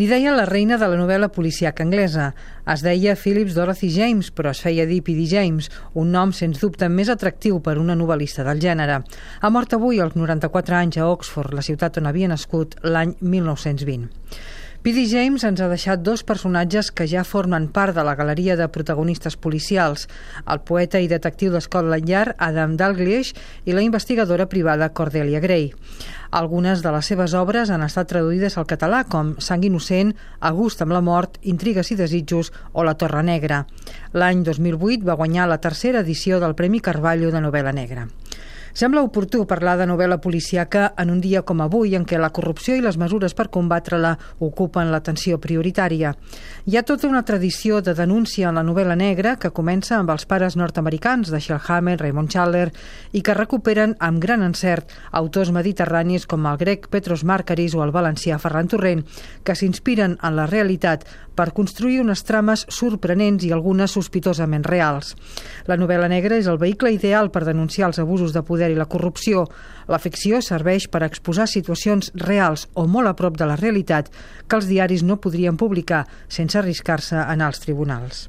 Li deia la reina de la novel·la policíaca anglesa. Es deia Phillips Dorothy James, però es feia dir P.D. James, un nom sens dubte més atractiu per una novel·lista del gènere. Ha mort avui als 94 anys a Oxford, la ciutat on havia nascut l'any 1920. P.D. James ens ha deixat dos personatges que ja formen part de la galeria de protagonistes policials, el poeta i detectiu de Scotland Yard Adam Dalglish i la investigadora privada Cordelia Gray. Algunes de les seves obres han estat traduïdes al català com Sang innocent, A gust amb la mort, Intrigues i desitjos o La Torre Negra. L'any 2008 va guanyar la tercera edició del Premi Carballo de novel·la negra. Sembla oportú parlar de novel·la policiaca en un dia com avui en què la corrupció i les mesures per combatre-la ocupen l'atenció prioritària. Hi ha tota una tradició de denúncia en la novel·la negra que comença amb els pares nord-americans de Shellhammer, Raymond Chandler i que recuperen amb gran encert autors mediterranis com el grec Petros Markaris o el valencià Ferran Torrent, que s'inspiren en la realitat per construir unes trames sorprenents i algunes sospitosament reals. La novel·la negra és el vehicle ideal per denunciar els abusos de poder poder i la corrupció. La ficció serveix per exposar situacions reals o molt a prop de la realitat que els diaris no podrien publicar sense arriscar-se a anar als tribunals.